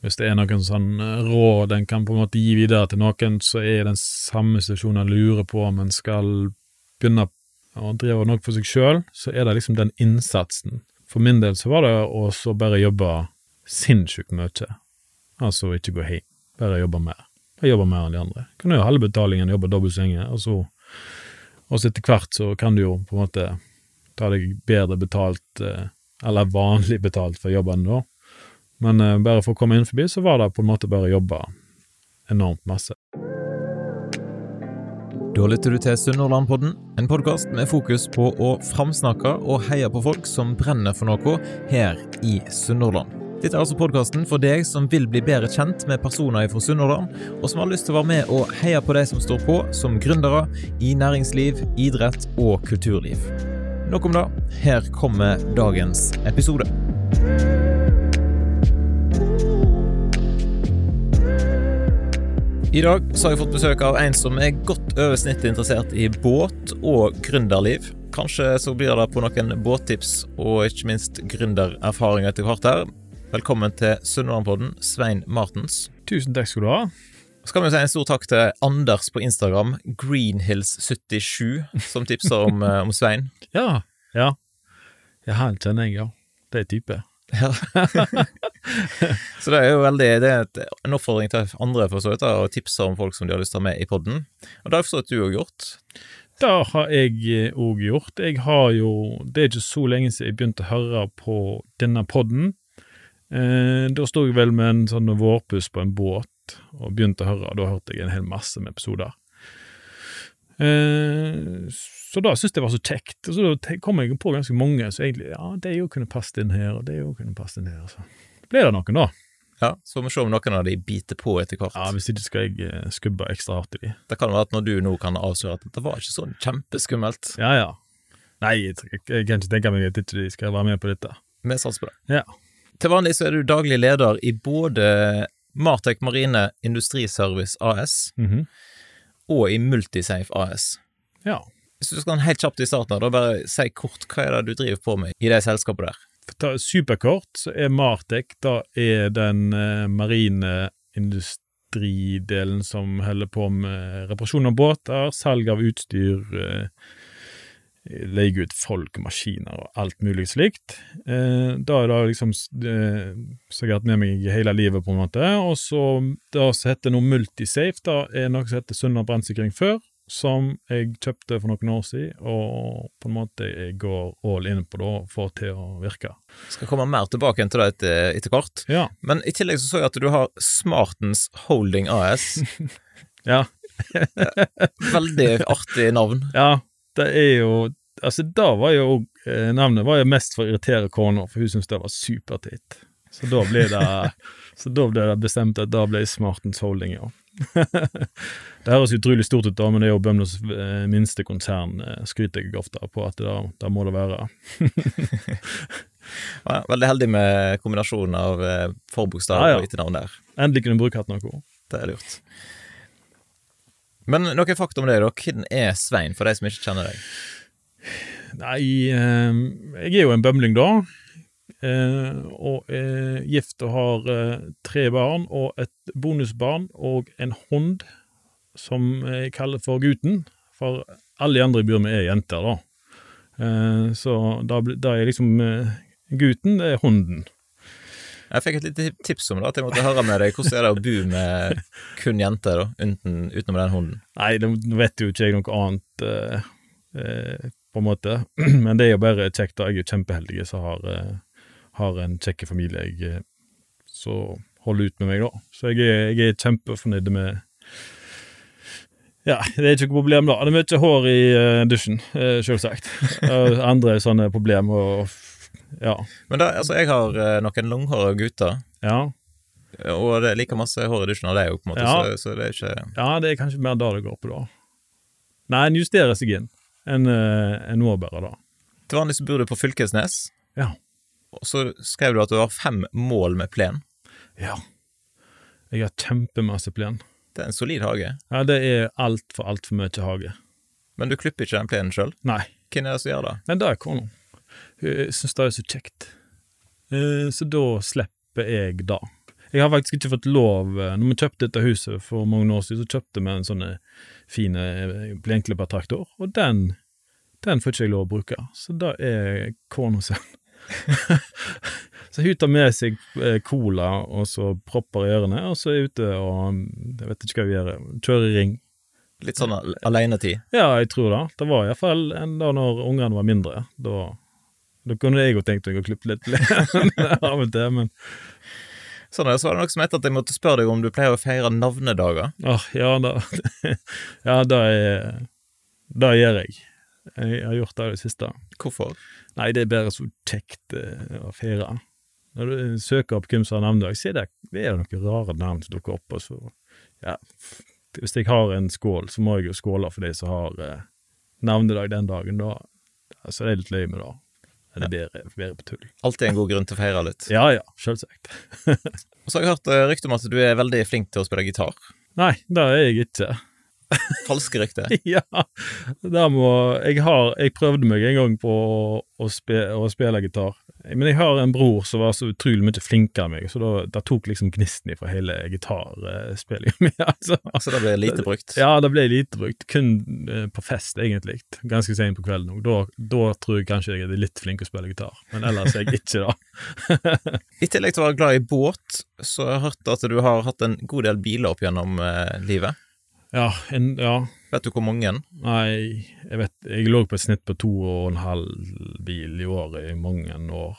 hvis det er noen sånn eh, råd en kan på en måte gi videre til noen, så er den samme situasjonen en lurer på om en skal begynne å drive noe for seg sjøl, så er det liksom den innsatsen. For min del så var det å bare jobbe sinnssykt mye. Altså ikke gå hjem, bare jobbe mer. Jeg jobber mer enn de andre. Kan jo ha halve betalingen, jobbe dobbelt så lenge, og så og etter hvert så kan du jo på en måte ta deg bedre betalt, eh, eller vanlig betalt for jobben da. Men eh, bare for å komme inn forbi, så var det på en måte bare å jobbe enormt masse. Da lytter du til Sunnhordlandpodden, en podkast med fokus på å framsnakke og heie på folk som brenner for noe her i Sunnhordland. Dette er altså podkasten for deg som vil bli bedre kjent med personer fra Sunnhordland, og som har lyst til å være med og heie på de som står på som gründere i næringsliv, idrett og kulturliv. Nok om det. Her kommer dagens episode. I dag så har jeg fått besøk av en som er godt over snittet interessert i båt og gründerliv. Kanskje så blir det på noen båttips og ikke minst gründererfaring etter hvert her. Velkommen til Sunnmørenpodden, Svein Martens. Tusen takk skal du ha. Så kan vi si en stor takk til Anders på Instagram, Greenhills77, som tipser om, eh, om Svein. Ja. Ja. Ja, han kjenner jeg, ja. Det er type. Ja. så det er jo veldig Det er en oppfordring til andre for så vidt og å tipse om folk som de har lyst til å ha med i podden. Og det har jeg forstått du òg gjort. Det har jeg òg gjort. Jeg har jo Det er ikke så lenge siden jeg begynte å høre på denne podden. Eh, da sto jeg vel med en sånn vårpuss på en båt og begynte å høre, da hørte jeg en hel masse med episoder. Eh, så da syntes jeg det var så kjekt, og så kom jeg på ganske mange så egentlig ja, det jo kunne passet inn her, og det jo kunne passet inn her. Så ble det noen, da. Ja, Så må vi se om noen av de biter på etter hvert. Ja, Hvis ikke skal jeg eh, skubbe ekstra hardt i de. Det kan være at når du nå kan avsløre at det var ikke sånn kjempeskummelt. Ja, ja. Nei, jeg, jeg, jeg kan ikke tenke meg at ikke de skal være med på dette. Vi satser på det. Ja. Til vanlig så er du daglig leder i både Martek Marine Industriservice AS Mhm. og i Multisafe AS. Ja. Hvis du skal helt kjapt i starten, da bare si kort hva er det du driver på med i det selskapet der? Ta superkort, så er Martek da er den eh, marine industridelen som holder på med reparasjon av båter, salg av utstyr, eh, leie ut folk, maskiner og alt mulig slikt. Eh, da er det liksom eh, så jeg har hatt med meg hele livet, på en måte. Og så det som heter noe Multisafe, da er noe som heter Sunnmøre brannsikring før, som jeg kjøpte for noen år siden, og på en måte jeg går all in på det og får til å virke. Skal komme mer tilbake til det etter, etter kort. Ja. Men i tillegg så så jeg at du har Smartens Holding AS. Ja. Veldig artig navn. Ja, det er jo Altså, da var jo eh, Navnet var jo mest for å irritere kona, for hun syntes det var superteit. Så da ble det Så da blir det bestemt at da ble Smartens Holding, ja. det høres utrolig stort ut, da, men det er jo Bømlos eh, minste konsern, eh, skryter jeg ofte på at det, det må det være. Ja, veldig heldig med kombinasjonen av eh, forbokstav Ja, ja. og etternavn der. Endelig kunne bruke hatt noe. Det er lurt. Men noen fakta om deg, da. Hvem er Svein, for de som ikke kjenner deg? Nei, jeg er jo en bømling, da. Eh, og er gift og har eh, tre barn og et bonusbarn og en hund som jeg kaller for Gutten. For alle de andre i Burma er jenter, da. Eh, så da, da er liksom eh, Gutten, det er hunden. Jeg fikk et lite tips om det, at jeg måtte høre med deg. Hvordan er det å bo med kun jenter, da, uten, utenom den hunden? Nei, nå vet jo ikke jeg noe annet, eh, eh, på en måte. Men det er jo bare kjekt, da. Jeg er jo kjempeheldig som har, eh, har en kjekk familie jeg, så som holder ut med meg, da. Så jeg er, jeg er kjempefornøyd med Ja, det er ikke noe problem, da. Det er mye hår i uh, dusjen, uh, selvsagt. Uh, andre sånne problemer og Ja. Men da, altså, jeg har eh, noen langhåra gutter, Ja. og det er like masse hår i dusjen av deg òg, på en måte, Ja. så, så det er ikke ja, det er kanskje mer da det går på, da. Nei, en justerer seg inn. En, en må bare, da. Til vanlig så bor du på Fylkesnes, Ja. Og så skrev du at du har fem mål med plen. Ja. Jeg har kjempemasse plen. Det er en solid hage, Ja, det er altfor, altfor mye hage. men du klipper ikke den plenen sjøl. Nei. Hvem er det som gjør det? Nei, det er kona. Hun syns det er så kjekt. Eh, Så da slipper jeg det. Jeg har faktisk ikke fått lov eh, Når vi kjøpte dette huset for mange år siden, så kjøpte vi en sånn fin plenklippertraktor, og den, den får ikke jeg lov å bruke. Så da er kona sin Så hun tar med seg eh, cola og så propper i ørene, og så er hun ute og Jeg vet ikke hva hun gjør, kjører ring. Litt sånn al- alenetid. Ja, jeg tror det. Det var iallfall da når ungene var mindre. Da, da kunne jeg jo tenkt meg å klippe litt av og til, men Sånn, er så var det noe som het at jeg måtte spørre deg om du pleier å feire navnedager. åh, ja, da Ja, det er Det gjør jeg. Jeg har gjort det i det siste. Hvorfor? Nei, det er bare så kjekt eh, å feire. Når du søker opp hvem som har navnedag, så er det, det er noen rare navn som dukker opp, og så Ja. Hvis jeg har en skål, så må jeg jo skåle for de som har eh, navnedag den dagen, da. Så det er litt løye med det. Det er bedre, bedre på tull. Alltid en god grunn til å feire litt. Ja ja, selvsagt. Og så har jeg hørt eh, rykte om at du er veldig flink til å spille gitar. Nei, det er jeg ikke. Falske rykter. ja, der må Jeg har Jeg prøvde meg en gang på å, å, spe, å spille gitar, men jeg har en bror som var så utrolig mye flinkere enn meg, så da, da tok liksom gnisten ifra hele gitarspillinga mi. altså. Så det ble lite brukt. Ja, det ble lite brukt, kun eh, på fest, egentlig. Ganske sent på kvelden òg. Da, da tror jeg kanskje jeg er litt flink til å spille gitar, men ellers er jeg ikke det. I tillegg til å være glad i båt, så har jeg hørt at du har hatt en god del biler opp gjennom eh, livet. Ja, en, ja, Vet du hvor mange? Nei, jeg vet Jeg lå på et snitt på to og en halv bil i året i mange år.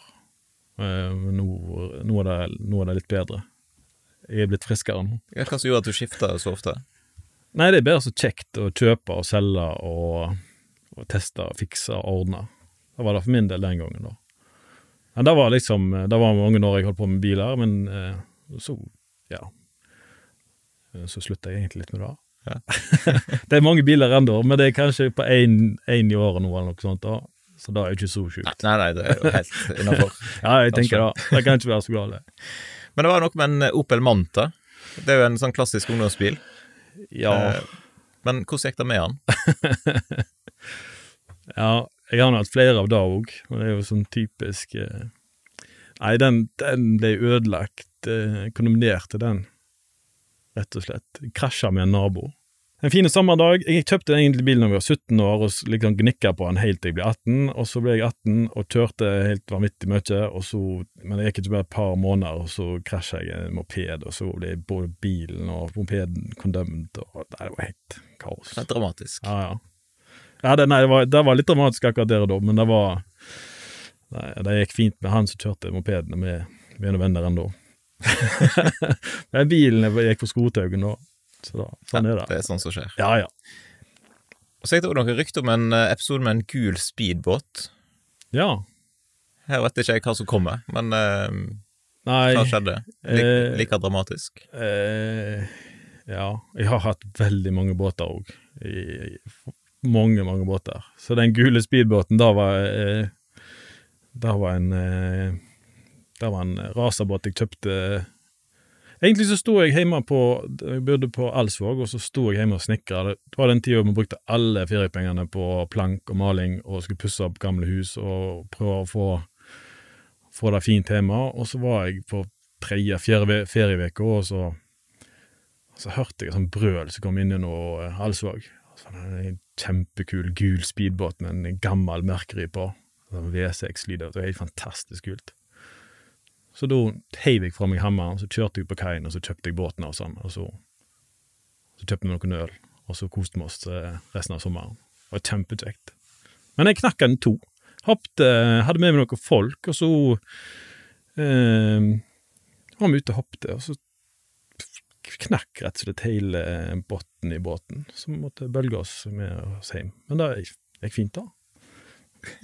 Eh, Men nå, nå, er det, nå er det litt bedre. Jeg er blitt friskere nå. Hva som gjorde at du skifta så ofte? Nei, det er bare så kjekt å kjøpe og selge og, og teste og fikse og ordne. Det var det for min del den gangen, da. Men det var liksom Det var mange år jeg holdt på med biler, men eh, så, ja Eh, Så slutta jeg egentlig litt med det. Ja. det er mange biler ennå, men det er kanskje på én i året nå, eller noe sånt. da Så det er jo ikke så sjukt. Nei, nei, det er jo helt innafor. Ja, jeg tenker det. Det kan ikke være så galt. Men det var noe med en Opel Manta. Det er jo en sånn klassisk ungdomsbil. Ja. Eh, Men hvordan gikk det med han? Ja, jeg har hatt flere av det òg, og det er jo sånn typisk eh, Nei, den, den ble ødelagt. Eh, kondemnerte den, rett og slett. Krasja med en nabo. En fin sommerdag. Jeg kjøpte egentlig bilen da jeg var 17 år, og liksom gnikka på den helt til jeg ble 18. Og så ble jeg 18 og kjørte helt vanvittig mye, og så, men det gikk ikke bare et par måneder, og så krasja jeg en moped, og så ble både bilen og mopeden kondømt, og nei, det var helt kaos. Det er dramatisk. Ja, ja. ja det, nei, det, var, det var litt dramatisk akkurat der og da, men det var nei, Det gikk fint med han som kjørte mopedene, med noen venner ennå. men bilen gikk på skrothaugen nå. så da, sånn er Det det. er sånn som skjer. Ja, ja. Og så gikk det også noen rykter om en eh, episode med en gul speedbåt. Ja. Her vet ikke jeg hva som kommer, men eh, Nei hva skjedde? Like, eh, like dramatisk. eh, Ja, jeg har hatt veldig mange båter òg. Mange, mange båter. Så den gule speedbåten, da var eh, Da var en eh, Det var en racerbåt jeg kjøpte Egentlig så sto jeg hjemme på Jeg bodde på Alsvåg, og så sto jeg hjemme og snekra. Det var den tida vi brukte alle feriepengene på plank og maling og skulle pusse opp gamle hus og prøve å få, få det fint hjemme. Og så var jeg på tredje-fjerde ferieuke, og så, så hørte jeg sånn brøl som kom inn gjennom eh, Alsvåg. Sånn en kjempekul gul speedbåt med en gammel Mercury på. Sånn V6-lyd. Det var helt fantastisk kult. Så da heiv jeg fra meg hammeren, så kjørte jeg på kaien, og så kjøpte jeg båten og sånn, og så, så kjøpte vi noen øl, og så koste vi oss eh, resten av sommeren. Det var kjempekjekt. Men jeg knakk den to. Hoppte, hadde med meg noen folk, og så eh, var vi ute og hoppte, og så knakk rett og slett hele bunnen i båten, så vi måtte bølge oss med oss hjem. Men det gikk fint, da.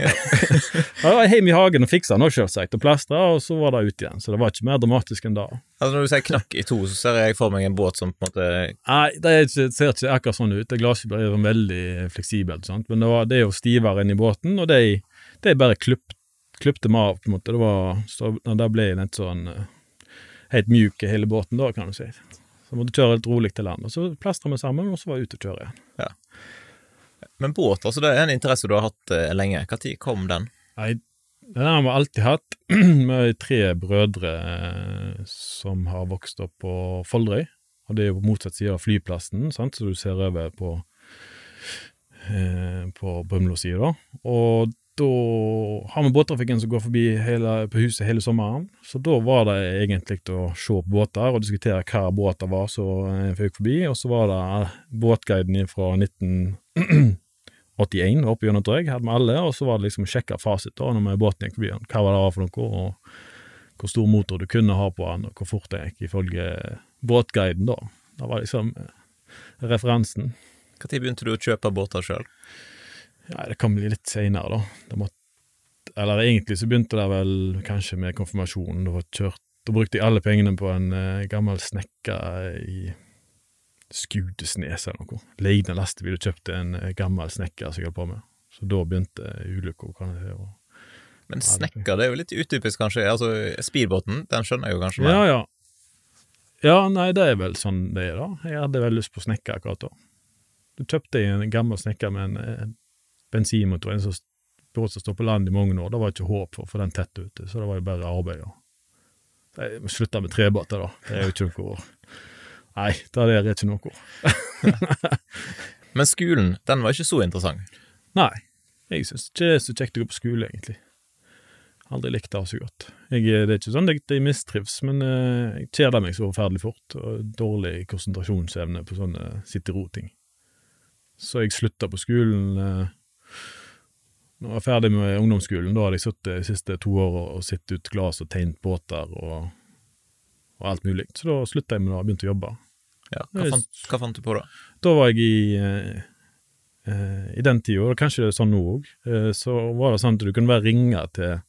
Ja. jeg var hjemme i hagen og fiksa den, selvsagt, og plastra, og så var det ut igjen. Så det var ikke mer dramatisk enn det. Altså Når du sier knakk i to, så ser jeg for meg en båt som på en måte Nei, det er ikke, ser ikke akkurat sånn ut. Det Glasskipet blir veldig fleksibelt, sant? men det, var, det er jo stivere enn i båten, og det de bare klipte meg av, på en måte. Det var, så da ble jeg litt sånn eh, helt mjuk i hele båten da, kan du si. Så måtte kjøre litt rolig til land, og så plastra vi sammen, og så var jeg ute og kjøre igjen. Men båt, altså det er en interesse du har hatt uh, lenge. Når kom den? Nei, Den har vi alltid hatt. Vi er tre brødre eh, som har vokst opp på Folderøy. Og det er jo på motsatt side av flyplassen, sant? så du ser over på, eh, på Bømlo-sida. Og da har vi båttrafikken som går forbi hele, på huset hele sommeren. Så da var det egentlig å se på båter og diskutere hva båter var som føk forbi. Og så var det båtguiden fra 1981 oppe gjennom, jeg, hadde vi alle. Og så var det liksom å sjekke fasit da når vi båten gikk forbi. den. Hva var det for noe, og hvor stor motor du kunne ha på den, og hvor fort det gikk ifølge båtguiden da. Det var liksom eh, referansen. Når begynte du å kjøpe båter sjøl? Ja, det kan bli litt seinere, da. Måtte, eller egentlig så begynte det vel kanskje med konfirmasjonen. Da, kjørt, da brukte jeg alle pengene på en eh, gammel snekker i Skudesnes eller noe. Leide en lastebil og kjøpte en eh, gammel snekker som jeg holdt på med. Så da begynte ulykka. Men snekker, det er jo litt utypisk, kanskje. Altså, Speedbåten, den skjønner jeg jo kanskje Men... Ja, ja. Ja, nei, det er vel sånn det er, da. Jeg hadde vel lyst på snekker akkurat da. Du kjøpte en gammel snekker med en eh, bensinmotor, en sånn båt som står på land i mange år. Det var ikke håp for å få den tett ute, så det var jo bare arbeid. Ja. Slutta med trebåter, da. Det er jo ikke noe Nei, det der er ikke noe. Men skolen, den var ikke så interessant. Nei, jeg syns ikke det er så kjekt å gå på skole, egentlig. Aldri likt det så godt. Jeg, det er ikke sånn at jeg mistrives, men eh, jeg kjeder meg så forferdelig fort, og dårlig konsentrasjonsevne på sånne sitte-ro-ting. Så jeg slutta på skolen eh, Når jeg var ferdig med ungdomsskolen, da hadde jeg sittet de siste to åra og sett ut glass og tegnet båter og, og alt mulig. Så da slutta jeg med det og begynte å jobbe. Ja, hva, fant, hva fant du på da? Da var jeg i eh, eh, I den tida, og kanskje det er sånn nå òg, eh, så var det sånn at du kunne bare ringe til,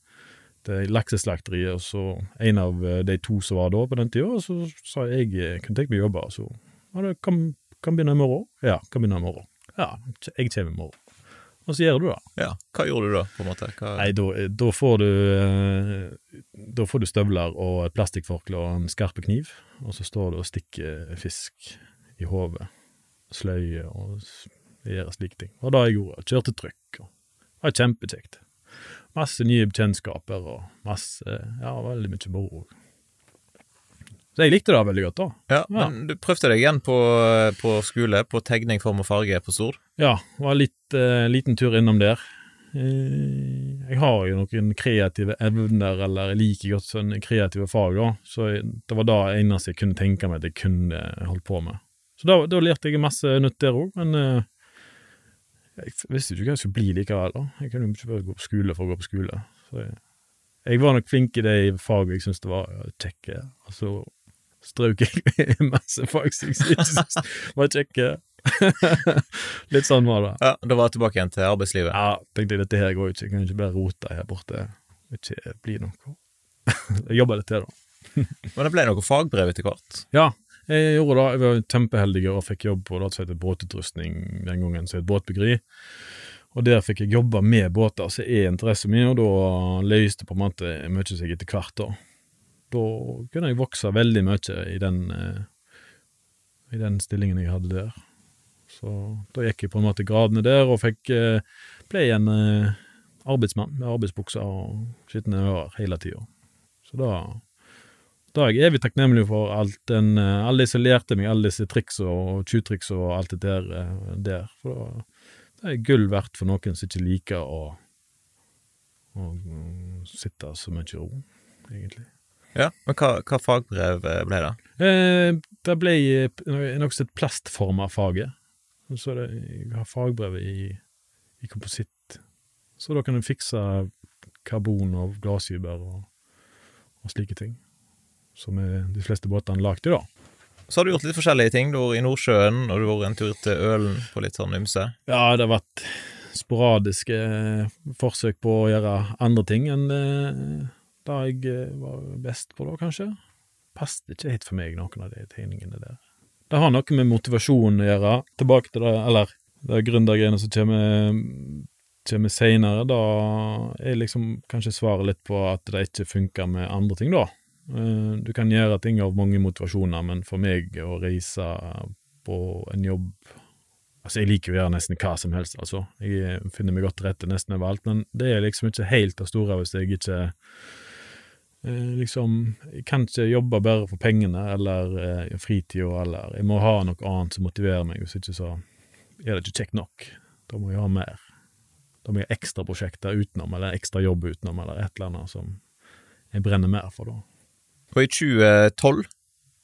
til lakseslakteriet, og så en av de to som var da på den tida, og så sa jeg jeg kunne tenke meg å jobbe, og så ja, det kan, kan begynne i morgen. Ja, kan begynne i morgen. Ja, jeg kommer i morgen. Og så gjør du det. Ja, Hva gjorde du da, på en måte? Hva... Nei, da, da får du eh, Da får du støvler og et plastikkforkle og en skarpe kniv, og så står du og stikker fisk i hodet, sløye og gjør slike ting. Og det jeg gjorde, kjørte trykk, og det var kjempekjekt. Masse nye bekjentskaper og masse Ja, veldig mye moro. Så jeg likte det veldig godt, da. Ja, Ja. Men du prøvde deg igjen på, på skole, på tegning, form og farge på Stord? Ja, var litt uh, liten tur innom der. Eh, jeg har jo noen kreative evner, eller jeg liker godt sånne kreative fag, da, så jeg, det var da eneste jeg kunne tenke meg at jeg kunne holdt på med. Så da, da lærte jeg masse nytt der òg, men uh, jeg visste ikke hva jeg skulle bli likevel, da. Jeg kunne jo ikke bare gå på skole for å gå på skole. Så jeg, jeg var nok flink i de fagene jeg syntes det var kjekke, og så strøk jeg masse folk som jeg syntes var kjekke. Litt sånn var det. Ja, Da var jeg tilbake igjen til arbeidslivet. Ja, tenkte jeg dette her går ikke, jeg kan ikke bare rote her borte. Ikke bli noe. jeg jobba litt til, da. Men det ble noe fagbrev etter hvert. Ja, jeg gjorde det. Jeg var kjempeheldig og fikk jobb på det som heter båtutrustning den gangen, som het båtbyggeri. Og der fikk jeg jobbe med båter, som er interessen min, og da løste på en måte mye seg etter hvert, da. Da kunne jeg vokse veldig mye i den, eh, i den stillingen jeg hadde der. Så da gikk jeg på en måte gradene der, og fikk eh, ble en eh, arbeidsmann med arbeidsbukser og skitne ører hele tida. Så da da er jeg evig takknemlig for alt den, alle de som lærte meg alle disse triks og tjuvtriks og alt det der, der. For da, det er gull verdt for noen som ikke liker å, å mm, sitte så mye i ro, egentlig. Ja, Men hva, hva fagbrev eh, ble det? Eh, det ble nokså et plastformerfaget. Så det, jeg har fagbrevet i, i kompositt. Så da kan du fikse karbon og glassfiber og, og slike ting. Som er de fleste båtene lagd i, da. Så har du gjort litt forskjellige ting. Du har vært i Nordsjøen, og du har vært en tur til Ølen på litt sånn ymse. Ja, det har vært sporadiske eh, forsøk på å gjøre andre ting enn eh, det jeg eh, var best på da, kanskje. Passet ikke helt for meg, noen av de tegningene der. Det har noe med motivasjon å gjøre. Tilbake til det, eller det gründergreiene som kommer, kommer seinere. Da er liksom kanskje svaret litt på at det ikke funker med andre ting, da. Eh, Du kan gjøre ting av mange motivasjoner, men for meg å reise på en jobb Altså, jeg liker å gjøre nesten hva som helst, altså. Jeg finner meg godt til rette nesten overalt, men det er liksom ikke helt det store hvis jeg ikke liksom Jeg kan ikke jobbe bare for pengene eller eh, fritida, eller Jeg må ha noe annet som motiverer meg, hvis ikke så er det ikke kjekt nok. Da må jeg ha mer. Da må jeg ha ekstraprosjekter utenom, eller ekstra jobb utenom, eller et eller annet som jeg brenner mer for, da. Og i 2012,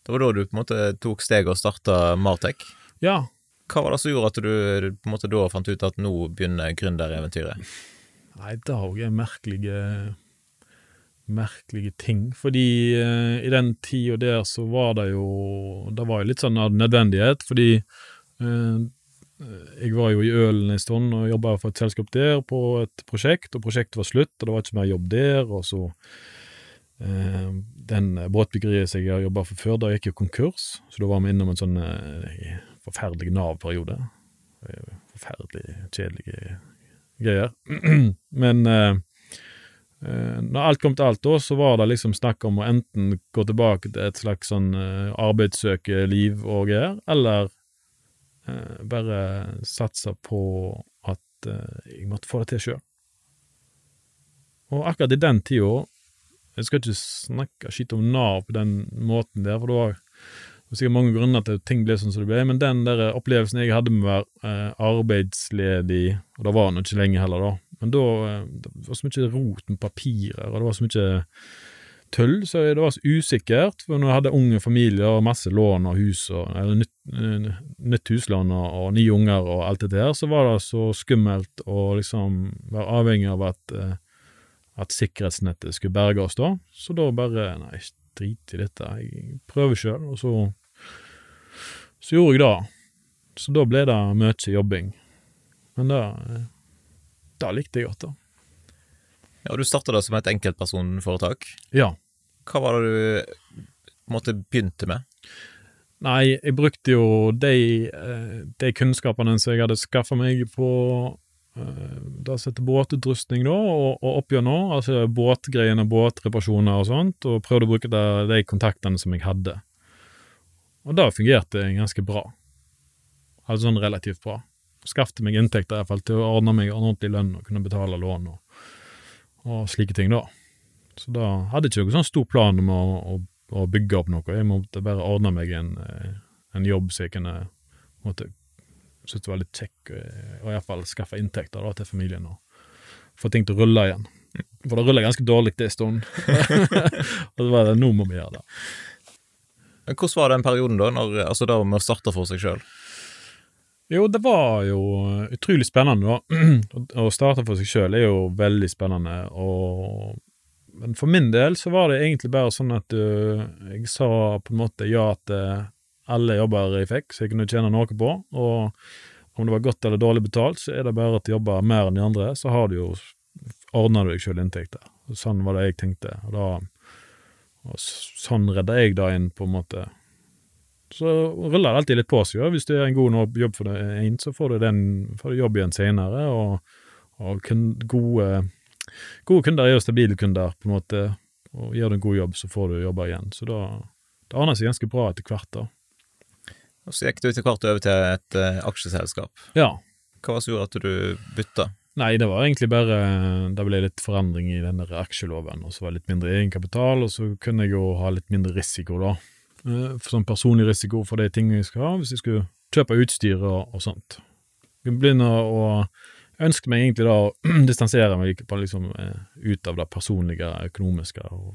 det var da du på en måte tok steget og starta Martek. Ja, Hva var det som gjorde at du på en måte da fant ut at nå begynner gründereventyret? Nei, det òg en merkelige merkelige ting. Fordi eh, i den tida der så var det jo Det var jo litt sånn av nødvendighet, fordi eh, jeg var jo i Ølen en stund og jobba for et selskap der på et prosjekt, og prosjektet var slutt, og det var ikke mer jobb der, og så eh, Den båtbyggeriet som jeg har jobba for før, da gikk jo konkurs, så da var vi innom en sånn eh, forferdelig Nav-periode. Eh, Forferdelig kjedelige greier. Men eh, når alt kom til alt, da, så var det liksom snakk om å enten gå tilbake til et slags sånn eh, arbeidssøkeliv og greier, eller eh, bare satse på at eh, jeg måtte få det til sjøl. Og akkurat i den tida Jeg skal ikke snakke skitt om Nav på den måten der, for var det er sikkert mange grunner til at ting ble sånn som det ble, men den der opplevelsen jeg hadde med å være eh, arbeidsledig, og det var nå ikke lenge heller, da, men da eh, det var så mye rot med papirer, og det var så mye tull, så det var så usikkert, for når jeg hadde unge familier og masse lån og hus, og, eller nytt, eh, nytt huslån og, og nye unger og alt det der, så var det så skummelt å liksom være avhengig av at, eh, at sikkerhetsnettet skulle berge oss da, så da bare, nei, drit i dette, jeg prøver sjøl, og så så gjorde jeg det. Så da ble det mye jobbing. Men det, det likte jeg godt, da. Ja, Du starta som et enkeltpersonforetak. Ja. Hva var det du måtte begynte med? Nei, jeg brukte jo de, eh, de kunnskapene som jeg hadde skaffa meg på eh, det som heter båtutrustning, da, og, og oppgjennom, altså båtgreiene, båtreparasjoner og sånt, og prøvde å bruke de, de kontaktene som jeg hadde. Og det fungerte ganske bra. Altså sånn relativt bra. Skaffte meg inntekter i hvert fall til å ordne meg en ordentlig lønn og kunne betale lån og, og slike ting, da. Så da hadde jeg ikke noen sånn stor plan om å, å, å bygge opp noe. Jeg måtte bare ordne meg en, eh, en jobb så jeg kunne måtte synes det var litt kjekk, eh, og iallfall skaffe inntekter da, til familien og få ting til å rulle igjen. For det ruller ganske dårlig en stund. og så var det nå må vi gjøre det. Men Hvordan var den perioden da, når, altså da med å starte for seg sjøl? Jo, det var jo utrolig spennende, da. Å starte for seg sjøl er jo veldig spennende, og Men for min del så var det egentlig bare sånn at uh, jeg sa på en måte ja til alle jobber jeg fikk, så jeg kunne tjene noe på, og om det var godt eller dårlig betalt, så er det bare at du jobber mer enn de andre, så har du jo ordner deg sjøl inntekter. Sånn var det jeg tenkte, og da og sånn redder jeg inn, på en måte. Så ruller det alltid litt på seg, ja. Hvis du gjør en god jobb for deg inn, så får du, den, får du jobb igjen senere, og, og kun, gode, gode kunder er jo stabile kunder, på en måte. Og gjør du en god jobb, så får du jobber igjen. Så da det aner seg ganske bra etter hvert, da. Og så gikk du etter hvert over til et uh, aksjeselskap. Ja. Hva var det som gjorde at du bytta? Nei, det var egentlig bare Det ble litt forandring i den der aksjeloven, og så var det litt mindre egenkapital, og så kunne jeg jo ha litt mindre risiko, da. Eh, sånn personlig risiko for de tingene jeg skal ha, hvis jeg skulle kjøpe utstyr og, og sånt. Jeg begynner å ønske meg egentlig da å distansere meg liksom eh, ut av det personlige, økonomiske, og,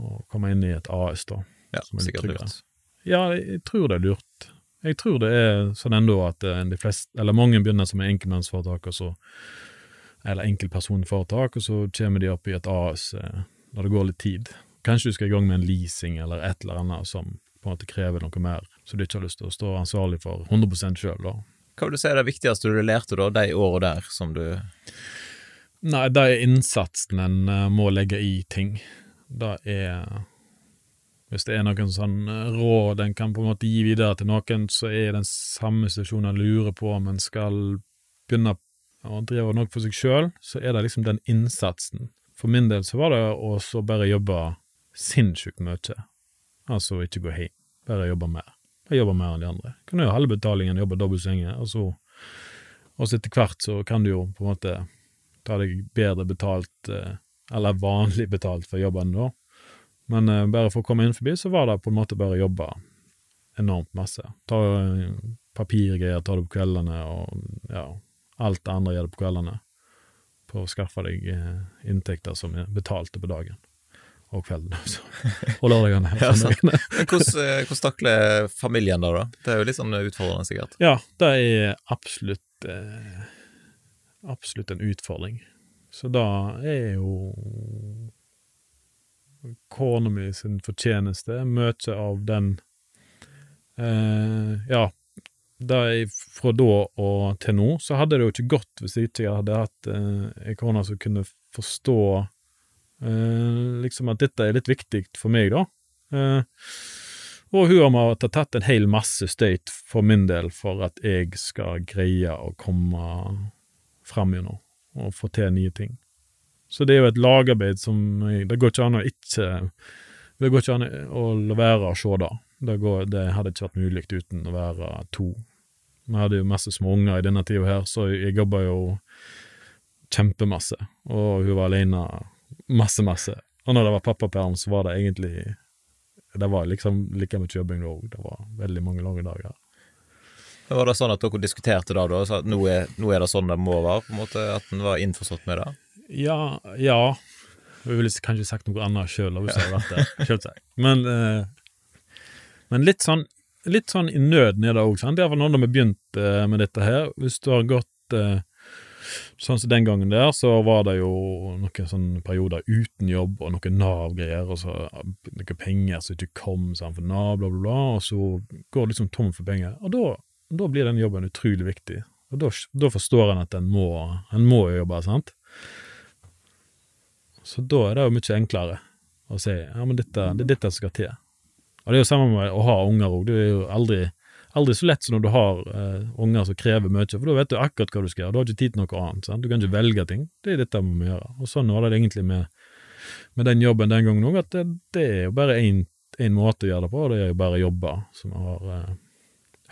og komme inn i et AS, da. Ja, sikkert lurt. Ja, jeg tror det er lurt. Jeg tror det er sånn ennå at eh, de flest, eller mange begynner som enkeltmannsforetak, og så eller enkeltpersonforetak, og så kommer de opp i et AS eh, når det går litt tid. Kanskje du skal i gang med en leasing eller et eller annet som på en måte krever noe mer, så du ikke har lyst til å stå ansvarlig for 100 sjøl, da. Hva vil du si er det viktigste du lærte da, de åra der, som du Nei, det er innsatsen en uh, må legge i ting. Det er Hvis det er noen sånn råd en kan på en måte gi videre til noen, så er den samme situasjonen en lurer på om en skal begynne å drive noe for seg sjøl, så er det liksom den innsatsen. For min del så var det å bare jobbe sinnssykt mye. Altså ikke gå hjem, bare jobbe mer. Jeg jobber mer enn de andre. Kan du gjøre halve betalingen, jobbe dobbelt så lenge, og så og så etter hvert så kan du jo på en måte ta deg bedre betalt, eh, eller vanlig betalt for jobben da. Men eh, bare for å komme inn forbi, så var det på en måte bare å jobbe enormt masse. Ta eh, papirgreier, ta det på kveldene, og ja, alt det andre gjør det på kveldene. For å skaffe deg eh, inntekter som er betalte på dagen. Og kvelden, altså. Og lørdagene. Ja. Men hvordan, eh, hvordan takler familien da, da? Det er jo litt sånn utfordrende, sikkert. Ja, det er absolutt eh, absolutt en utfordring. Så da er jo kona mi sin fortjeneste mye av den eh, Ja, jeg fra da og til nå, så hadde det jo ikke gått hvis jeg ikke hadde hatt eh, kone som kunne forstå eh, liksom at dette er litt viktig for meg, da. Eh, og hun har måttet tatt en hel masse støyt for min del for at jeg skal greie å komme fram gjennom og få til nye ting. Så det er jo et lagarbeid som Det går ikke an å ikke Det går ikke an å la være å se det. Det, går, det hadde ikke vært mulig uten å være to. Vi hadde jo masse små unger i denne tida her, så jeg jobba jo kjempemasse. Og hun var alene masse, masse. Og når det var pappaperm, så var det egentlig Det var liksom like mye jobbing da òg. Det var veldig mange lange dager. Var det sånn at dere diskuterte da, da at nå er, nå er det sånn det må være? på en måte At en var innforstått med det? Ja, ja. Jeg ville kanskje sagt noe annet sjøl hvis jeg hadde vært der. Selvsagt. Men, eh, men litt sånn litt sånn i nøden er det òg. Iallfall når vi begynte eh, med dette her. Hvis du har gått eh, sånn som den gangen der, så var det jo noen sånne perioder uten jobb og noen Nav-greier, og så noen penger som ikke kom sånn for Nav, bla, bla, bla, og så går det liksom tom for penger. Og da, blir den jobben utrolig viktig. Og da forstår en at en må, en må jobbe, sant. Så da er det jo mye enklere å si ja, men dette, det er dette som skal til. Og det er jo samme med å ha unger òg. Det er jo aldri, aldri så lett som når du har eh, unger som krever mye, for da vet du akkurat hva du skal gjøre. Du har ikke tid til noe annet. Sant? Du kan ikke velge ting. Det er dette vi må gjøre. Og sånn var det egentlig med, med den jobben den gangen òg, at det, det, er jo bare én måte å gjøre det på, og det er jo bare å jobbe. Som har eh,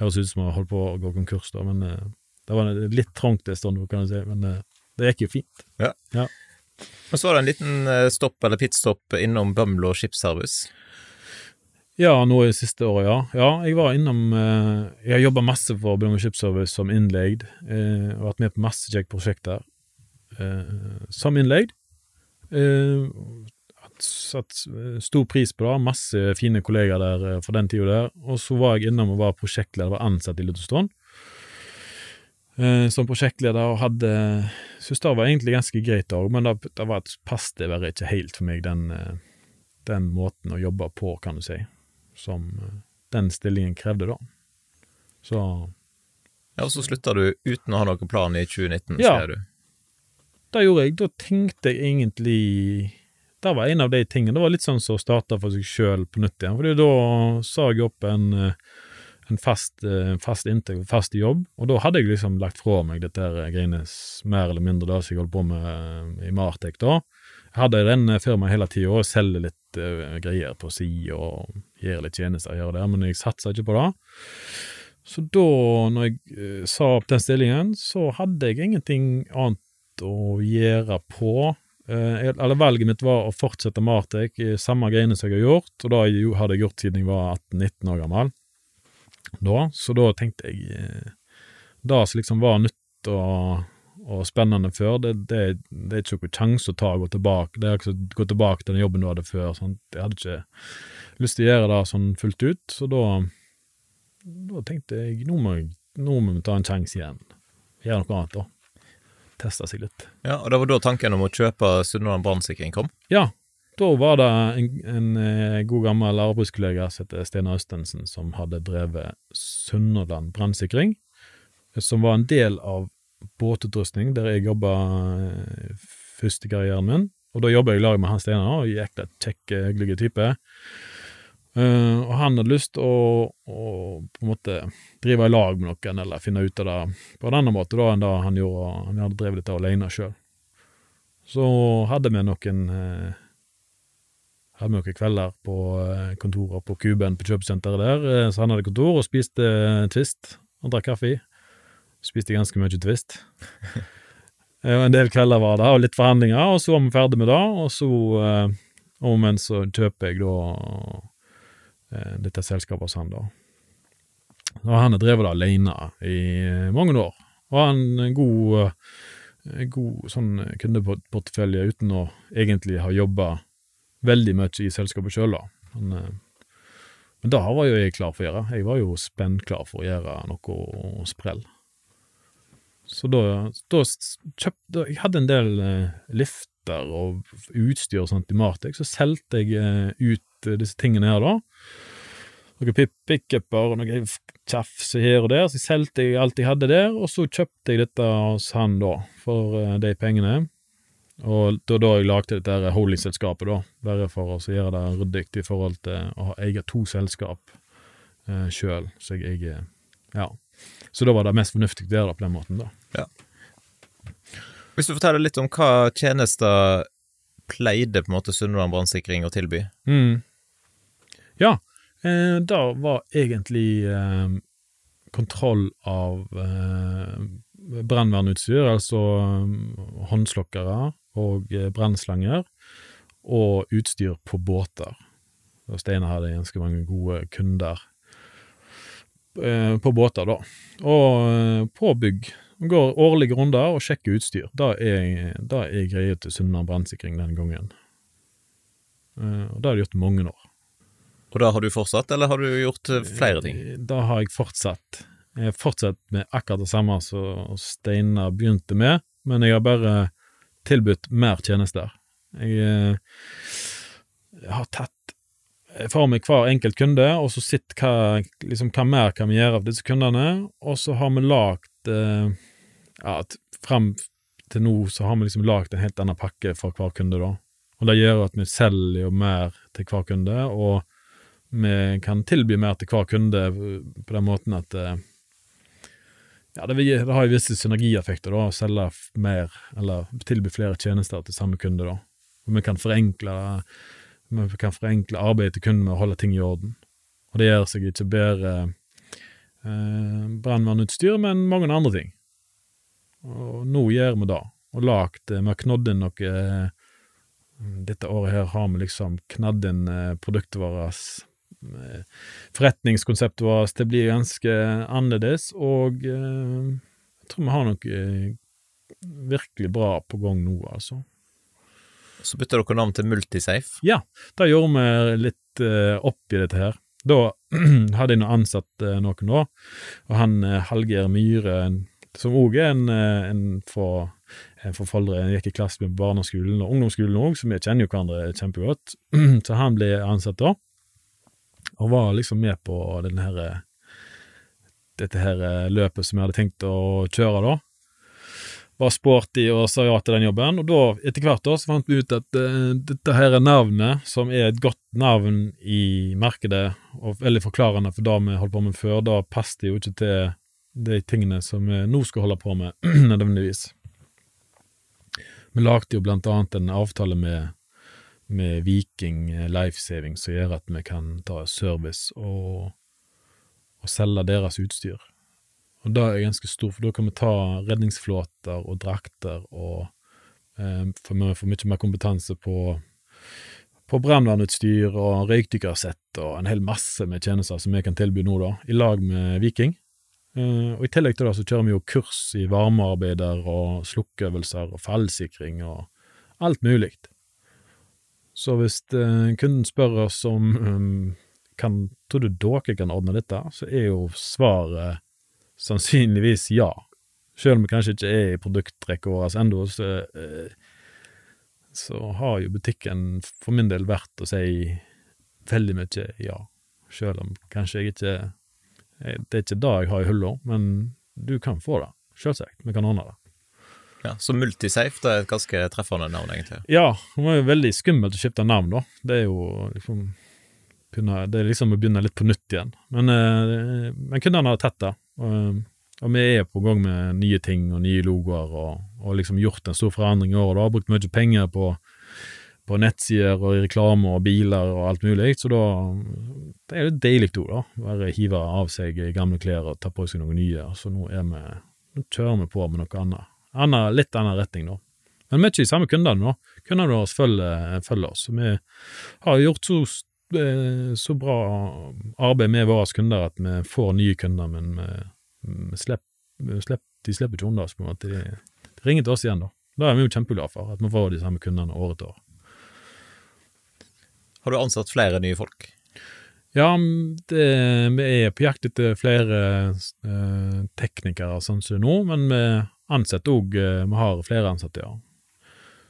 Høres ut som vi har holdt på å gå konkurs, da, men eh, det var litt trangt en stund, kan du si. Men eh, det gikk jo fint. Ja. Ja. Og så var det en liten eh, stopp, eller pitstop, innom Bømlo Skipsservice. Ja, nå i siste året, ja. Ja, jeg var innom eh, Jeg har jobba masse for Bømlo Skipsservice som innleid, eh, og vært med på masse kjekke prosjekter som innleid. Satt stor pris på det, masse fine kollegaer der fra den tida der. Og så var jeg innom og var prosjektleder, var ansatt i Lutherstone. Eh, som prosjektleder og hadde Syns det var egentlig ganske greit òg, men det, det var et pass det ikke helt for meg, den, eh, den måten å jobbe på, kan du si, som eh, den stillingen krevde, da. Så Ja, Og så slutta du uten å ha noen plan i 2019, Ja. sier du. det gjorde jeg. Da tenkte jeg egentlig Det var en av de tingene. Det var litt sånn som å starte for seg sjøl på nytt igjen. Fordi da sa jeg opp en, eh, en fast, eh, fast inntekt, fast jobb, og da hadde jeg liksom lagt fra meg dette greiene mer eller mindre det som jeg holdt på med eh, i Martek da. Jeg hadde den eh, firmaet hele tida og selger litt uh, greier på si og gir litt tjenester, her og det, men jeg satsa ikke på det. Så da, når jeg uh, sa opp den stillingen, så hadde jeg ingenting annet å gjøre på. Uh, eller valget mitt var å fortsette Martek i samme greiene som jeg har gjort, og det hadde jeg gjort siden jeg var 18-19 år gammel. Da, så da tenkte jeg eh, Det som liksom var nytt og, og spennende før, det, det, det er ikke noen sjanse å ta og gå tilbake. Det er ikke å gå tilbake til den jobben du hadde før. Sant? Jeg hadde ikke lyst til å gjøre det sånn fullt ut, så da, da tenkte jeg nå må, jeg, nå må vi ta en sjanse igjen. Gjøre noe annet, da. Teste seg litt. Ja, Og det var da tanken om å kjøpe Sunnhordland brannsikring kom? Ja, da var det en, en eh, god gammel arbeidskollega som heter Stena Østensen, som hadde drevet Sunnhordland brannsikring, som var en del av båtutrustning, der jeg jobba eh, først i karrieren min. Og da jobba jeg i lag med han Steinar, og jækla kjekk, hyggelig type. Uh, og han hadde lyst til å, å på en måte drive i lag med noen, eller finne ut av det på en annen måte da enn det han gjorde. Han hadde drevet dette alene sjøl. Så hadde vi noen eh, hadde vi noen kvelder på eh, kontoret på Kuben på kjøpesenteret der, eh, så han hadde kontor og spiste eh, Twist og drakk kaffe. Spiste ganske mye Twist. Og en del kvelder var det, og litt forhandlinger, og så var vi ferdig med det, og så om en så kjøper jeg da dette selskapet hos han, da. Og han har drevet det alene i mange år, og har en god, god sånn kundeportefølje uten å egentlig ha jobba veldig mye i selskapet sjøl, da. Men, eh, men det var jo jeg klar for å gjøre. Jeg var jo spennklar for å gjøre noe sprell. Så da, da kjøpte Jeg hadde en del eh, lifter og utstyr og sånt i Martek, så solgte jeg eh, ut disse tingene her, da. Noen pickuper og noe tjafs her og der, så solgte jeg alt jeg hadde der, og så kjøpte jeg dette hos han, da, for de pengene. Og da, da jeg lagde dette her holdingselskapet, da, bare for å gjøre det ryddig i forhold til å ha eie to selskap eh, sjøl, så jeg eier Ja. Så da var det mest fornuftig å gjøre det på den måten, da. Hvis du forteller litt om hva tjenester pleide på en måte Sunnmøre brannsikring å tilby? Mm. Ja, eh, det var egentlig eh, kontroll av eh, brannvernutstyr, altså eh, håndslokkere og brennslanger, brannslanger, og utstyr på båter. Og Steinar hadde ganske mange gode kunder eh, på båter, da. Og eh, på bygg. Går årlige runder og sjekker utstyr. Det er, det er greia til Sunnmøre brannsikring den gangen. Eh, og det har de gjort mange år. Og da har du fortsatt, eller har du gjort eh, flere ting? Da har jeg fortsatt. Jeg har fortsatt med akkurat det samme som Steinar begynte med, men jeg har bare tilbudt mer tjenester. Jeg, jeg har tatt for meg hver enkelt kunde, og så sett hva, liksom, hva mer kan vi gjøre av disse kundene, og så har vi lagd eh, ja, Frem til nå så har vi liksom lagd en helt annen pakke for hver kunde, da. Og det gjør at vi selger jo mer til hver kunde, og vi kan tilby mer til hver kunde på den måten at eh, ja, det, vil, det har jo visse synergieffekter, da, å selge mer, eller tilby flere tjenester til samme kunde, da. Vi kan forenkle, vi kan forenkle arbeidet til kunden med å holde ting i orden. Og det gjør seg ikke bedre eh, brannvernutstyr, men mange andre ting. Og nå gjør vi det. Og lagt eh, Vi har knodd inn noe eh, Dette året her har vi liksom knadd inn eh, produktet vårt Forretningskonseptet vårt det blir ganske annerledes, og eh, jeg tror vi har noe eh, virkelig bra på gang nå, altså. Så bytter dere navn til Multisafe. Ja, Da gjorde vi litt eh, opp i dette her. Da hadde jeg nå ansatt noen da, og han Hallgeir Myhre, som òg er en, en fra en fra jeg gikk i klasse med barneskolen og ungdomsskolen òg, så vi kjenner jo hverandre kjempegodt. så han ble ansatt da, og var liksom med på den her dette her eh, løpet som jeg hadde tenkt å kjøre da. Var sporty og sa ja til den jobben, og da, etter hvert da, så fant vi ut at uh, dette her er navnet, som er et godt navn i markedet, og veldig forklarende for det vi holdt på med før, da passet det jo ikke til de tingene som vi nå skal holde på med, nødvendigvis. Vi lagde jo blant annet en avtale med, med Viking Lifesaving, som gjør at vi kan ta service og, og selge deres utstyr. Og det er ganske stort, for da kan vi ta redningsflåter og drakter og eh, For vi får mye mer kompetanse på, på brannvernutstyr og røykdykkersett og en hel masse med tjenester som vi kan tilby nå, da, i lag med Viking. Eh, og I tillegg til det så kjører vi jo kurs i varmearbeider og slukkeøvelser og fallsikring og alt mulig. Så hvis eh, kunden spør oss om um, kan, tror du dere kan ordne dette, så er jo svaret sannsynligvis ja. Selv om vi kanskje ikke er i produktrekka vår ennå, så, eh, så har jo butikken for min del vært å si veldig mye ja. Selv om kanskje jeg ikke eh, Det er ikke det jeg har i hylla, men du kan få det. Selvsagt. Vi kan ordne det. Ja, så Multisafe det er et ganske treffende navn, egentlig. Ja, det var jo veldig skummelt å skifte navn, da. Det er jo liksom Det er liksom å begynne litt på nytt igjen. Men, eh, men kundene har tatt det. Og, og vi er på gang med nye ting og nye logoer, og, og liksom gjort en stor forandring i år. Da har brukt mye penger på, på nettsider og i reklame og biler og alt mulig, så da Det er jo deilig òg, da. Bare hive av seg gamle klær og ta på seg noen nye. Så nå er vi Nå kjører vi på med noe annet. Anna, litt annen retning, nå. Men vi er ikke de samme kundene, nå. Kundene våre følger, følger oss. Vi har gjort så, eh, så bra arbeid med våre kunder at vi får nye kunder, men vi, vi slipper, vi slipper, de slipper ikke unna oss, på en måte. De, de ringer til oss igjen, da. Da er vi jo kjempeglade for, at vi får de samme kundene år etter år. Har du ansatt flere nye folk? Ja, det, vi er på jakt etter flere eh, teknikere sånn som nå, men vi ansetter òg eh, Vi har flere ansatte, ja.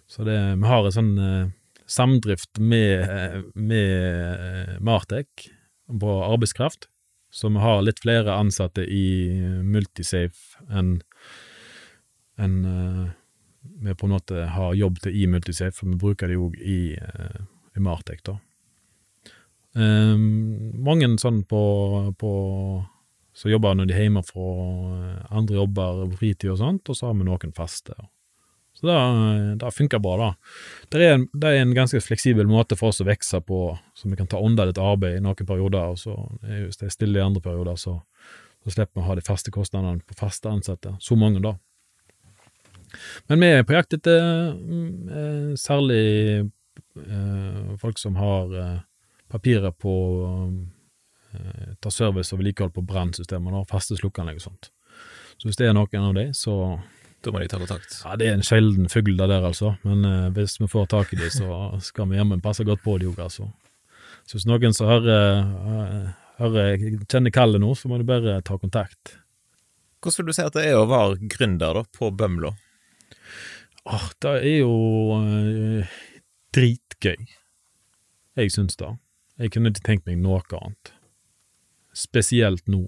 Så det, vi har en sånn eh, samdrift med, eh, med eh, Martek på arbeidskraft, så vi har litt flere ansatte i Multisafe enn en, eh, vi på en måte har jobb til i Multisafe, for vi bruker det òg i, i Martek, da. Um, mange sånn på, på som jobber når de er hjemme fra eh, andre jobber på fritid og sånt, og så har vi noen faste. Så det, det funker bra, da. Det er, en, det er en ganske fleksibel måte for oss å vokse på, så vi kan ta unna litt arbeid i noen perioder, og så hvis det er stille i andre perioder, så, så slipper vi å ha de faste kostnadene på faste ansatte. Så mange, da. Men vi er på jakt etter eh, særlig eh, folk som har eh, papirer på eh, ta service og vedlikehold på brannsystemer, faste slukkeanlegg og sånt. Så hvis det er noen av de, så Da må de ta kontakt. Ja, det er en sjelden fugl der, der, altså, men eh, hvis vi får tak i de, så skal vi jammen passe godt på de òg, altså. Så hvis noen som hører, eh, hører kjenner kallet nå, så må du bare ta kontakt. Hvordan vil du si at det er å være gründer da, på Bømlo? Åh, det er jo eh, dritgøy. Jeg syns det. Jeg kunne ikke tenkt meg noe annet. Spesielt nå.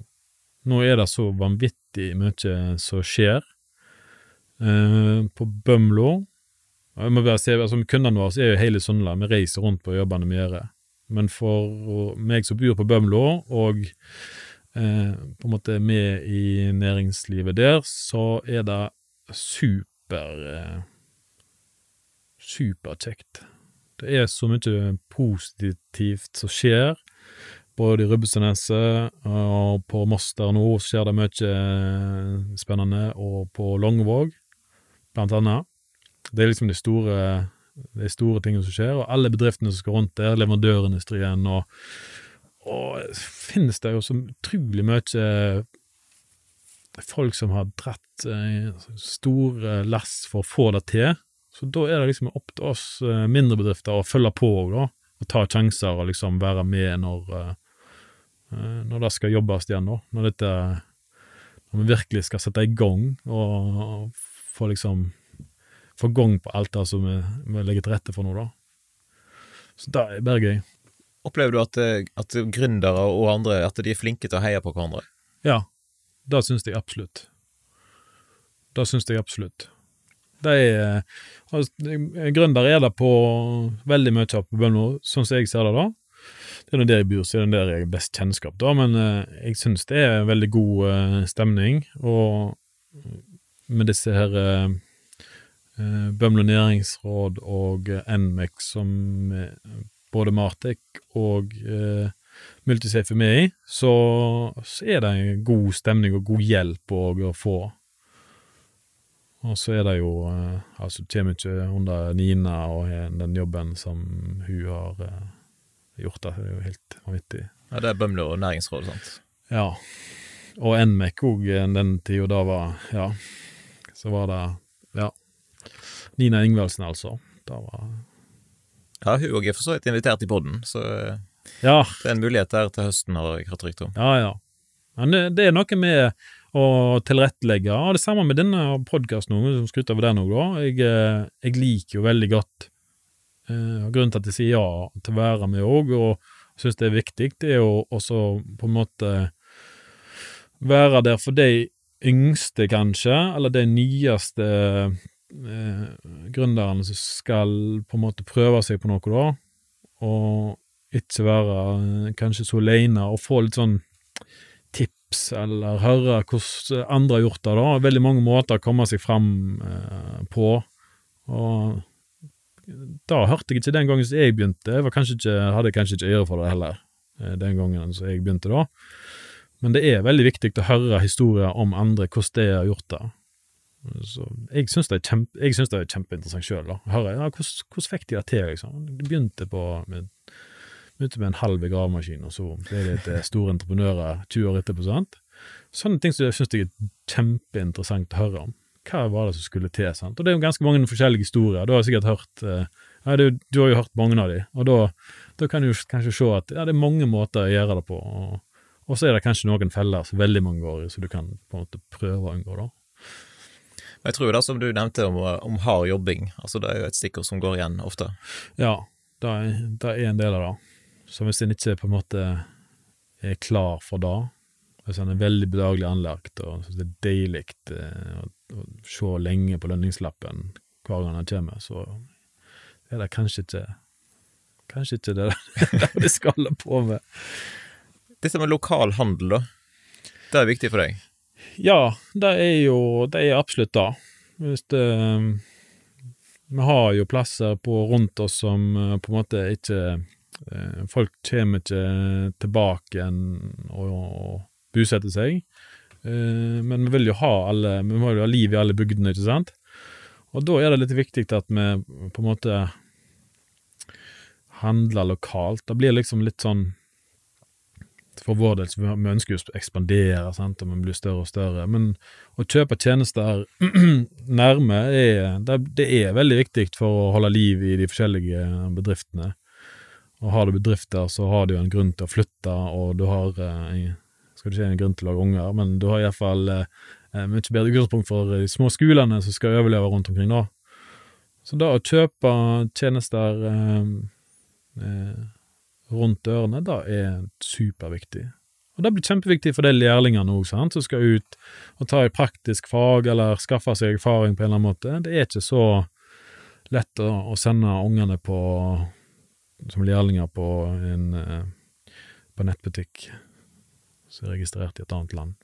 Nå er det så vanvittig mye som skjer. Eh, på Bømlo Jeg må bare si, altså Kundene våre er jo hele Sunnland, vi reiser rundt på jobbene vi gjør. Men for meg som bor på Bømlo, og eh, på en måte med i næringslivet der, så er det super eh, Superkjekt. Det er så mye positivt som skjer, både i Rubbestadneset og på Moster nå skjer det mye spennende, og på Longvåg, blant annet. Det er liksom de store, de store tingene som skjer, og alle bedriftene som skal rundt der, leverandørindustrien, og, og finnes det jo så utrolig mye folk som har dratt eh, store lass for å få det til. Så da er det liksom opp til oss eh, mindre bedrifter å følge på da. Og ta sjanser og liksom være med når, eh, når det skal jobbes igjen, da. Når dette Når vi virkelig skal sette i gang og få liksom Få gang på alt det som vi, vi legger til rette for nå, da. Så det er bare gøy. Opplever du at, at gründere og andre at de er flinke til å heie på hverandre? Ja, det syns jeg absolutt. Det syns jeg absolutt. Det er altså, Gründer er det på veldig mye på Bømlo, sånn som jeg ser det da. Det er nå der jeg bor, så er det der jeg har best kjennskap, da, men eh, jeg syns det er veldig god eh, stemning. Og med disse her eh, eh Bømlo næringsråd og NMEC som eh, både Martek og eh, Multisafe er med i, så, så er det en god stemning og god hjelp å få. Og så er det jo Altså, du kommer ikke under Nina og den jobben som hun har eh, gjort, det er jo helt vanvittig. Ja, det er Bømlo næringsråd, sant? Ja. Og NMEC òg, den tida da var Ja, så var det Ja. Nina Ingvaldsen, altså. Da var Ja, hun òg er for så vidt invitert i poden, så eh, Ja. det er en mulighet der til høsten, har jeg hørt rykte om. Ja, ja. Men det, det er noe med å tilrettelegge. Og det samme med denne podkasten, som skryter over den òg. Jeg, eh, jeg, liker jo veldig godt eh, Grunnen til at jeg sier ja til å være med òg, og syns det er viktig, det er jo også på en måte være der for de yngste, kanskje, eller de nyeste eh, gründerne som skal på en måte prøve seg på noe, da, og ikke være eh, kanskje så aleine, og få litt sånn tips, eller høre hvordan andre har gjort det, da. Veldig mange måter å komme seg fram eh, på, og da hørte jeg ikke den gangen som jeg begynte. Jeg kanskje ikke, hadde kanskje ikke øre for det heller, eh, den gangen som jeg begynte da. Men det er veldig viktig å høre historier om andre, hvordan de har gjort det. Så jeg syns det kjempe, det er kjempeinteressant sjøl, ja, hvordan, hvordan fikk de det til, liksom? De begynte på med, begynte med en halv gravemaskin, og så ble de til store entreprenører 20 år etterpå, sant? Sånne ting som jeg syns er kjempeinteressant å høre om. Hva var det som skulle til? sant? Og det er jo ganske mange forskjellige historier. Du har sikkert hørt eh, ja, du, du, har jo hørt mange av de, og da, da kan du kanskje se at ja, det er mange måter å gjøre det på, og, og så er det kanskje noen feller som veldig mange går i, som du kan på en måte prøve å unngå, da. Jeg tror det som du nevnte om, om hard jobbing, altså det er jo et stikkord som går igjen ofte. Ja, det er, det er en del av det. Så hvis en ikke på en måte er klar for det, hvis en er veldig bedagelig anlagt og syns det er deilig eh, å, å se lenge på lønningslappen hver gang han kommer, så er det kanskje ikke Kanskje ikke det det skal holde på med. Dette med lokal handel, da. Det er viktig for deg? Ja, det er jo det er absolutt det. Hvis det Vi har jo plasser på rundt oss som eh, på en måte ikke eh, Folk kommer ikke tilbake igjen og, og bosetter seg. Eh, men vi vil jo ha alle Vi må jo ha liv i alle bygdene, ikke sant? Og da er det litt viktig at vi på en måte handler lokalt. Det blir liksom litt sånn for vår del, så vi ønsker jo å ekspandere, sant, og vi blir større og større, men å kjøpe tjenester nærme er, det, det er veldig viktig for å holde liv i de forskjellige bedriftene. Og har du bedrifter, så har du jo en grunn til å flytte, og du har eh, skal du si en grunn til å lage unger, men du har iallfall eh, mye bedre utgangspunkt for de små skolene som skal overleve rundt omkring da. Så da å kjøpe tjenester eh, eh, rundt dørene, det er superviktig. Og det blir kjempeviktig for de lærlingene òg, som skal ut og ta et praktisk fag eller skaffe seg erfaring på en eller annen måte. Det er ikke så lett å, å sende ungene på som lærlinger på en eh, på nettbutikk som er registrert i et annet land.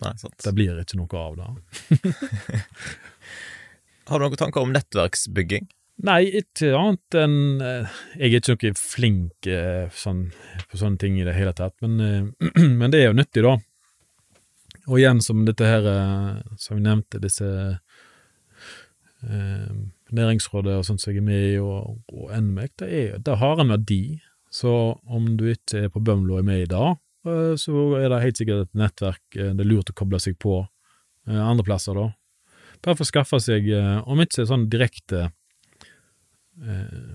Nei, sant. Det blir ikke noe av det. Har du noen tanker om nettverksbygging? Nei, ikke annet enn eh, Jeg er ikke noe flink eh, sånn, på sånne ting i det hele tatt, men, men, det er jo nyttig, da. Og igjen, som dette her, som vi nevnte, disse eh, Næringsrådet og sånt som jeg er med i, og, og NMEC, det, er, det har en verdi. Så om du ikke er på Bømlo og er med i dag, så er det helt sikkert et nettverk det er lurt å koble seg på andre plasser, da. Bare for å skaffe seg, om ikke sånn direkte eh,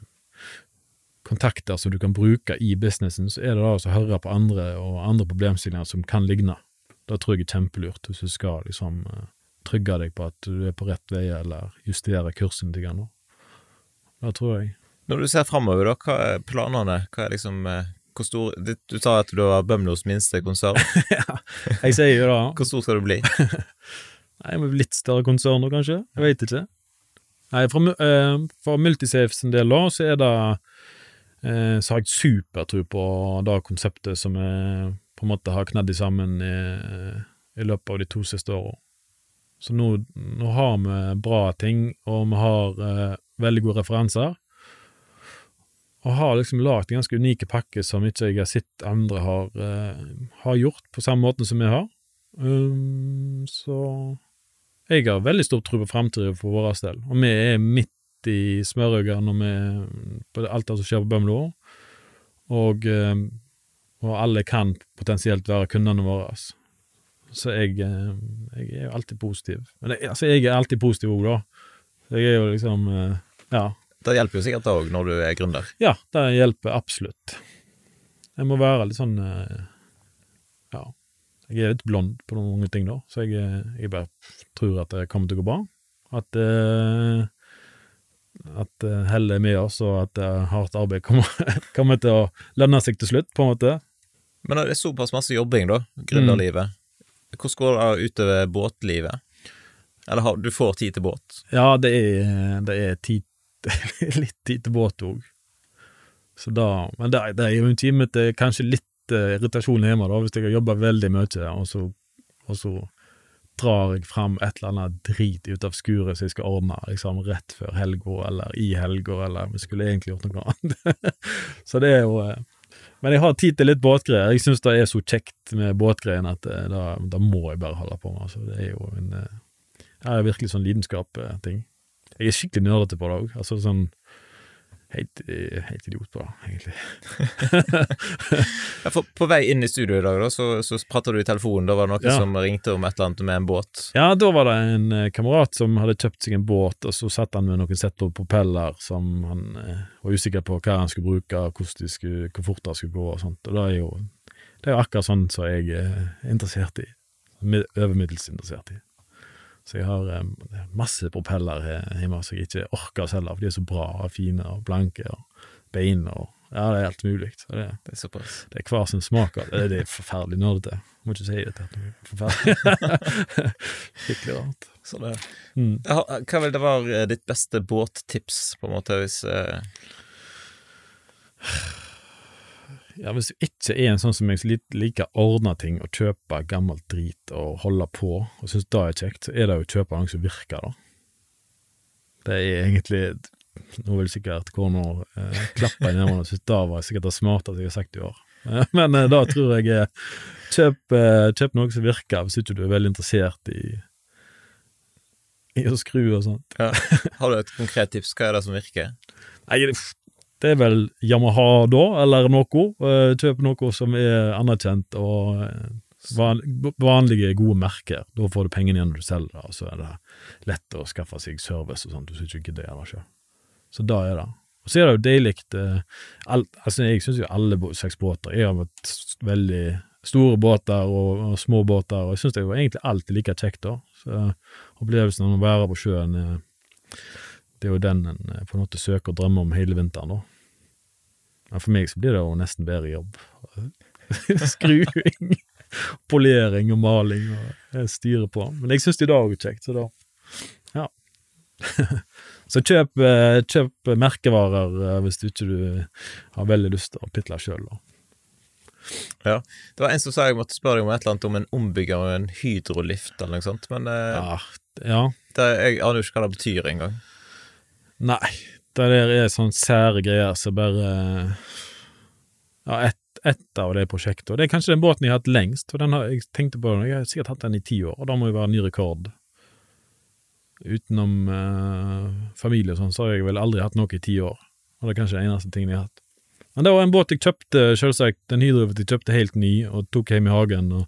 kontakter som du kan bruke i businessen, så er det da å høre på andre og andre problemstillinger som kan ligne. Det tror jeg er kjempelurt, hvis du skal liksom eh, trygge deg på at du er på rett vei, eller justere kursen til grann. Det tror jeg. Når du ser framover, da, hva er planene? Hva er liksom eh, hvor stor Du sa at du var Bømlos minste konsern. ja, jeg sier jo det. Hvor stor skal du bli? Nei, Litt større konsern nå, kanskje? Jeg veit ikke. Nei, for, uh, for Multisafe sin del, da, så er det uh, Så har jeg supertro på det konseptet som vi på en måte har knedd sammen i, i, løpet av de to siste åra. Så nå, nå, har vi bra ting, og vi har eh, veldig gode referanser. Og har liksom lagd ganske unike pakker som ikke jeg har sett andre har, har gjort på samme måte som vi har. Um, så jeg har veldig stor tro på framtida for vår del, og vi er midt i smørøyet når vi på alt det som skjer på Bømlo, og, eh, og alle kan potensielt være kundene våre. Så jeg, eh, jeg er jo alltid positiv. Men jeg, altså, jeg er alltid positiv òg, da. Jeg er jo liksom eh, Ja. Det hjelper jo sikkert òg når du er gründer? Ja, det hjelper absolutt. Jeg må være litt sånn Ja jeg er litt blond på noen mange ting, da, så jeg, jeg, bare tror at det kommer til å gå bra. At, uh, at hellet er med oss, og at hardt arbeid kommer, kommer, til å lønne seg til slutt, på en måte. Men det er såpass masse jobbing, da, gründerlivet. Mm. Hvordan går det utover båtlivet? Eller har, du får tid til båt? Ja, det er, det er tid, litt tid til båt òg. Så da Men det, det er jo en time til kanskje litt irritasjon hjemme, da, hvis jeg har jobba veldig mye, og så, og så drar jeg fram et eller annet drit ut av skuret som jeg skal ordne liksom rett før helga, eller i helga, eller vi skulle egentlig gjort noe annet. så det er jo eh, Men jeg har tid til litt båtgreier. Jeg syns det er så kjekt med båtgreiene at eh, da, da må jeg bare holde på med. Altså, det er jo en eh, Det er virkelig sånn lidenskap-ting. Jeg er skikkelig nerdete på det òg. Altså sånn Helt, eh, helt idiot på egentlig. Ja, på vei inn i studio i dag, da, så, så prata du i telefonen. Da var det noen Ja. som ringte om et eller annet med en båt. Ja, da var det en eh, kamerat som hadde kjøpt seg en båt, og så satt han med noen sett på propeller som han eh, var usikker på hva han skulle bruke, hvordan de skulle, hvor fort det skulle gå og sånt. Og det er jo, det er jo akkurat sånn som jeg er interessert i. Overmiddels interessert i. Så jeg har um, masse propeller hjemme som jeg ikke orker å selge, for de er så bra og fine og blanke og bein og Ja, det er helt mulig. Så det, Det er såpass. det er hver sin smak av det. Det er forferdelig nerdete. Må ikke si det til noe forferdelig. Skikkelig rart. Så det, Mm. Hva vil det være eh, ditt beste båttips, på en måte, hvis eh, Ja, hvis du ikke er en sånn som jeg liker å ordne ting og kjøpe gammelt drit og holde på, og syns det er kjekt, så er det jo å kjøpe noe som virker, da. Det er egentlig Nå vil sikkert kona eh, klappe i nevene og synes det var sikkert det smarteste jeg har sagt i år. Eh, Men eh, da tror jeg er kjøp, eh, kjøp noe som virker, hvis ikke du er veldig interessert i i å skru og sånt. ja. Har du et konkret tips? Hva er det som virker? Nei, det, det er vel Yamaha da, eller noe. Eh, Kjøp noe som er anerkjent og eh, vanlige, gode merker. Da får du pengene igjen når du selger det, og så er det lett å skaffe seg service og sånt. Du syns ikke gidder gjøre det. Så da er det. Og så er det jo deilig eh, Altså, jeg syns jo alle seks båter Jeg har vært veldig store båter og, og små båter, og jeg syns det er egentlig alltid like kjekt, da. Så opplevelsen av å være på sjøen eh, det er jo den en eh, på en måte søker og drømmer om hele vinteren, da. Men for meg så blir det jo nesten bedre jobb. Skruing, polering og maling og jeg styrer på. Men jeg syns i dag er kjekt, så da Ja. så kjøp, eh, kjøp merkevarer eh, hvis du ikke du har veldig lyst til å pitle sjøl, da. Det var en som sa jeg måtte spørre deg om et eller annet om en ombygger og en hydrolift eller noe sånt, men eh, Ja. ja. det, jeg aner jo ikke hva det betyr engang. Nei, det der er sånne sære greier som bare Ja, ett et av de prosjektene. Det er kanskje den båten jeg har hatt lengst, for den har jeg tenkte på jeg har sikkert hatt den i ti år, og da må jo være ny rekord. Utenom eh, familie og sånn, så har jeg vel aldri hatt noe i ti år. Og det er kanskje den eneste tingen jeg har hatt. Men det var en båt jeg kjøpte, selvsagt, en hydrovet jeg kjøpte helt ny, og tok hjem i hagen og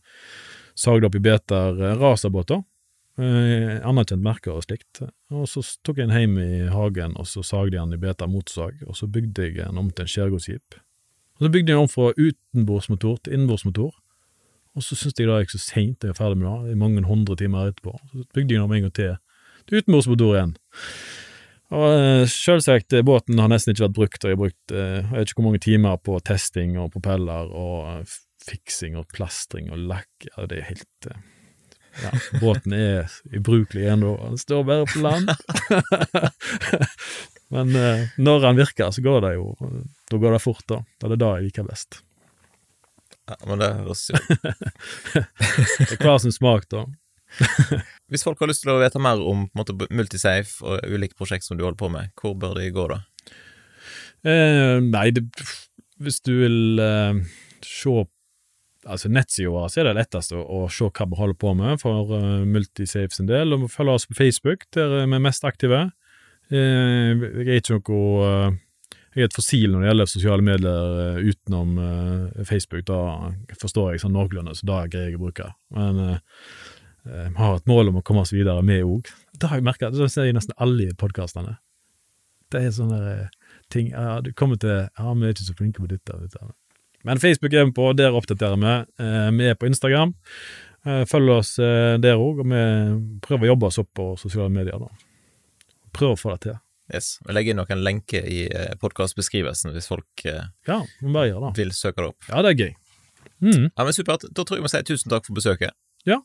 sagde opp i beter. eh, Racerbåter. Eh, anerkjent merke og slikt. Og så tok jeg den hjem i hagen, og så sagde jeg den i beta motorsag, og så bygde jeg den om til en skjærgårdsjeep. Og så bygde jeg den om fra utenbordsmotor til innenbordsmotor, og så syntes jeg det gikk så seint, jeg er ferdig med det, i mange hundre timer etterpå. Så bygde jeg den om en gang til, til utenbordsmotor igjen. Og eh, selvsagt, eh, båten har nesten ikke vært brukt, og jeg har brukt eh, jeg vet ikke hvor mange timer på testing og propeller og eh, fiksing og plastring og lakk, ja, det er helt ja, båten er ubrukelig ennå, den står bare på land. Men eh, når han virker, så går det jo Da går det fort, da. Da er det da jeg liker best. Ja, men det høres jo Det er hver sin smak, da. Hvis folk har lyst til å vite mer om måte, Multisafe og ulike prosjekt som du holder på med, hvor bør de gå da? Eh, nei, det, hvis du vil eh, se Altså nettsida vår, er det lettest å, å se hva vi holder på med for uh, Multisafe sin del. Og følg oss på Facebook, der er vi mest aktive. Uh, jeg er ikke noe uh, Jeg er et fossil når det gjelder sosiale medier eh, utenom eh, Facebook. Da forstår jeg sånn noenlunde, så da greier jeg å bruke. Men eh, eh, vi har et mål om å komme oss videre med òg. Det har jeg merka, det ser jeg nesten alle i podkastene. Det er sånne eh, ting ja, Du kommer til Ja, vi er ikke så flinke på dette og dette. Men Facebook er vi på, der oppdaterer vi. Eh, vi er på Instagram. Eh, følg oss eh, der òg, og vi prøver å jobbe oss opp på sosiale medier. da. Prøv å få det til. Yes. Jeg legger inn noen lenker i podkastbeskrivelsen hvis folk Ja, vi vil søke det opp. Ja, det er gøy. Mm. Ja, men Supert. Da tror jeg vi sier tusen takk for besøket. Ja.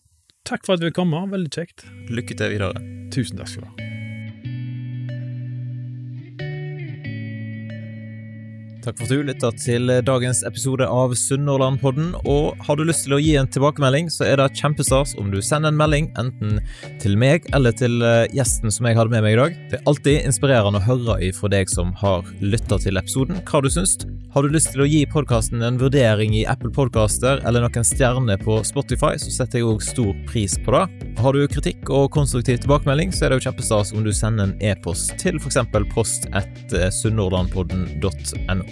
Takk for at vi kom. Veldig kjekt. Lykke til videre. Tusen takk skal du ha. Takk for at du lytta til dagens episode av Sunnhordlandpodden. Og har du lyst til å gi en tilbakemelding, så er det kjempestas om du sender en melding enten til meg eller til eh, gjesten som jeg hadde med meg i dag. Det er alltid inspirerende å høre ifra deg som har lytta til episoden, hva du syns. Har du lyst til å gi podkasten en vurdering i Apple Podcaster eller noen stjerner på Spotify, så setter jeg òg stor pris på det. Har du kritikk og konstruktiv tilbakemelding, så er det jo kjempestas om du sender en e-post til f.eks. post etter sunnhordlandpodden.no.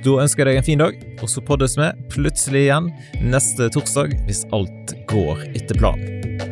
Da ønsker jeg deg en fin dag, og så poddes vi plutselig igjen neste torsdag hvis alt går etter planen.